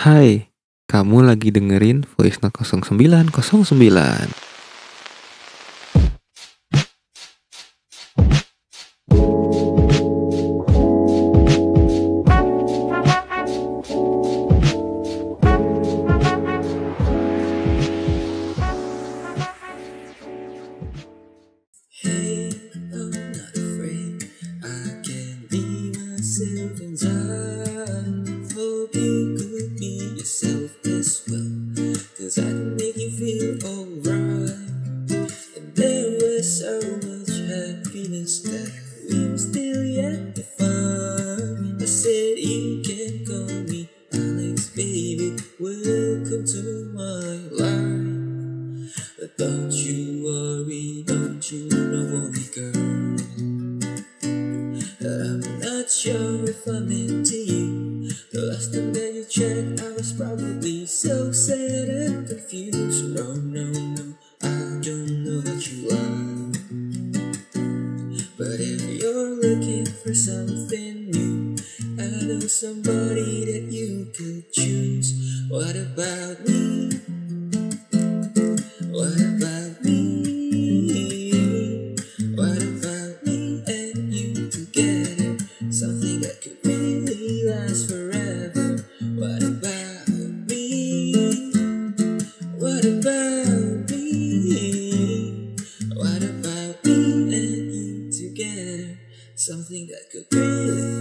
Hai, kamu lagi dengerin Voice Note 0909. Hey, I'm not afraid. I can be myself Cause I can make you feel alright. And there was so much happiness that we were still yet to find. I said, You can call me Alex, baby. Welcome to my life. But Don't you worry, don't you know me, girl. I'm not sure if I'm into you. The last time probably so sad and confused. No, no, no, I don't know what you are. But if you're looking for something new, I know somebody that you could choose. What about me? something that could really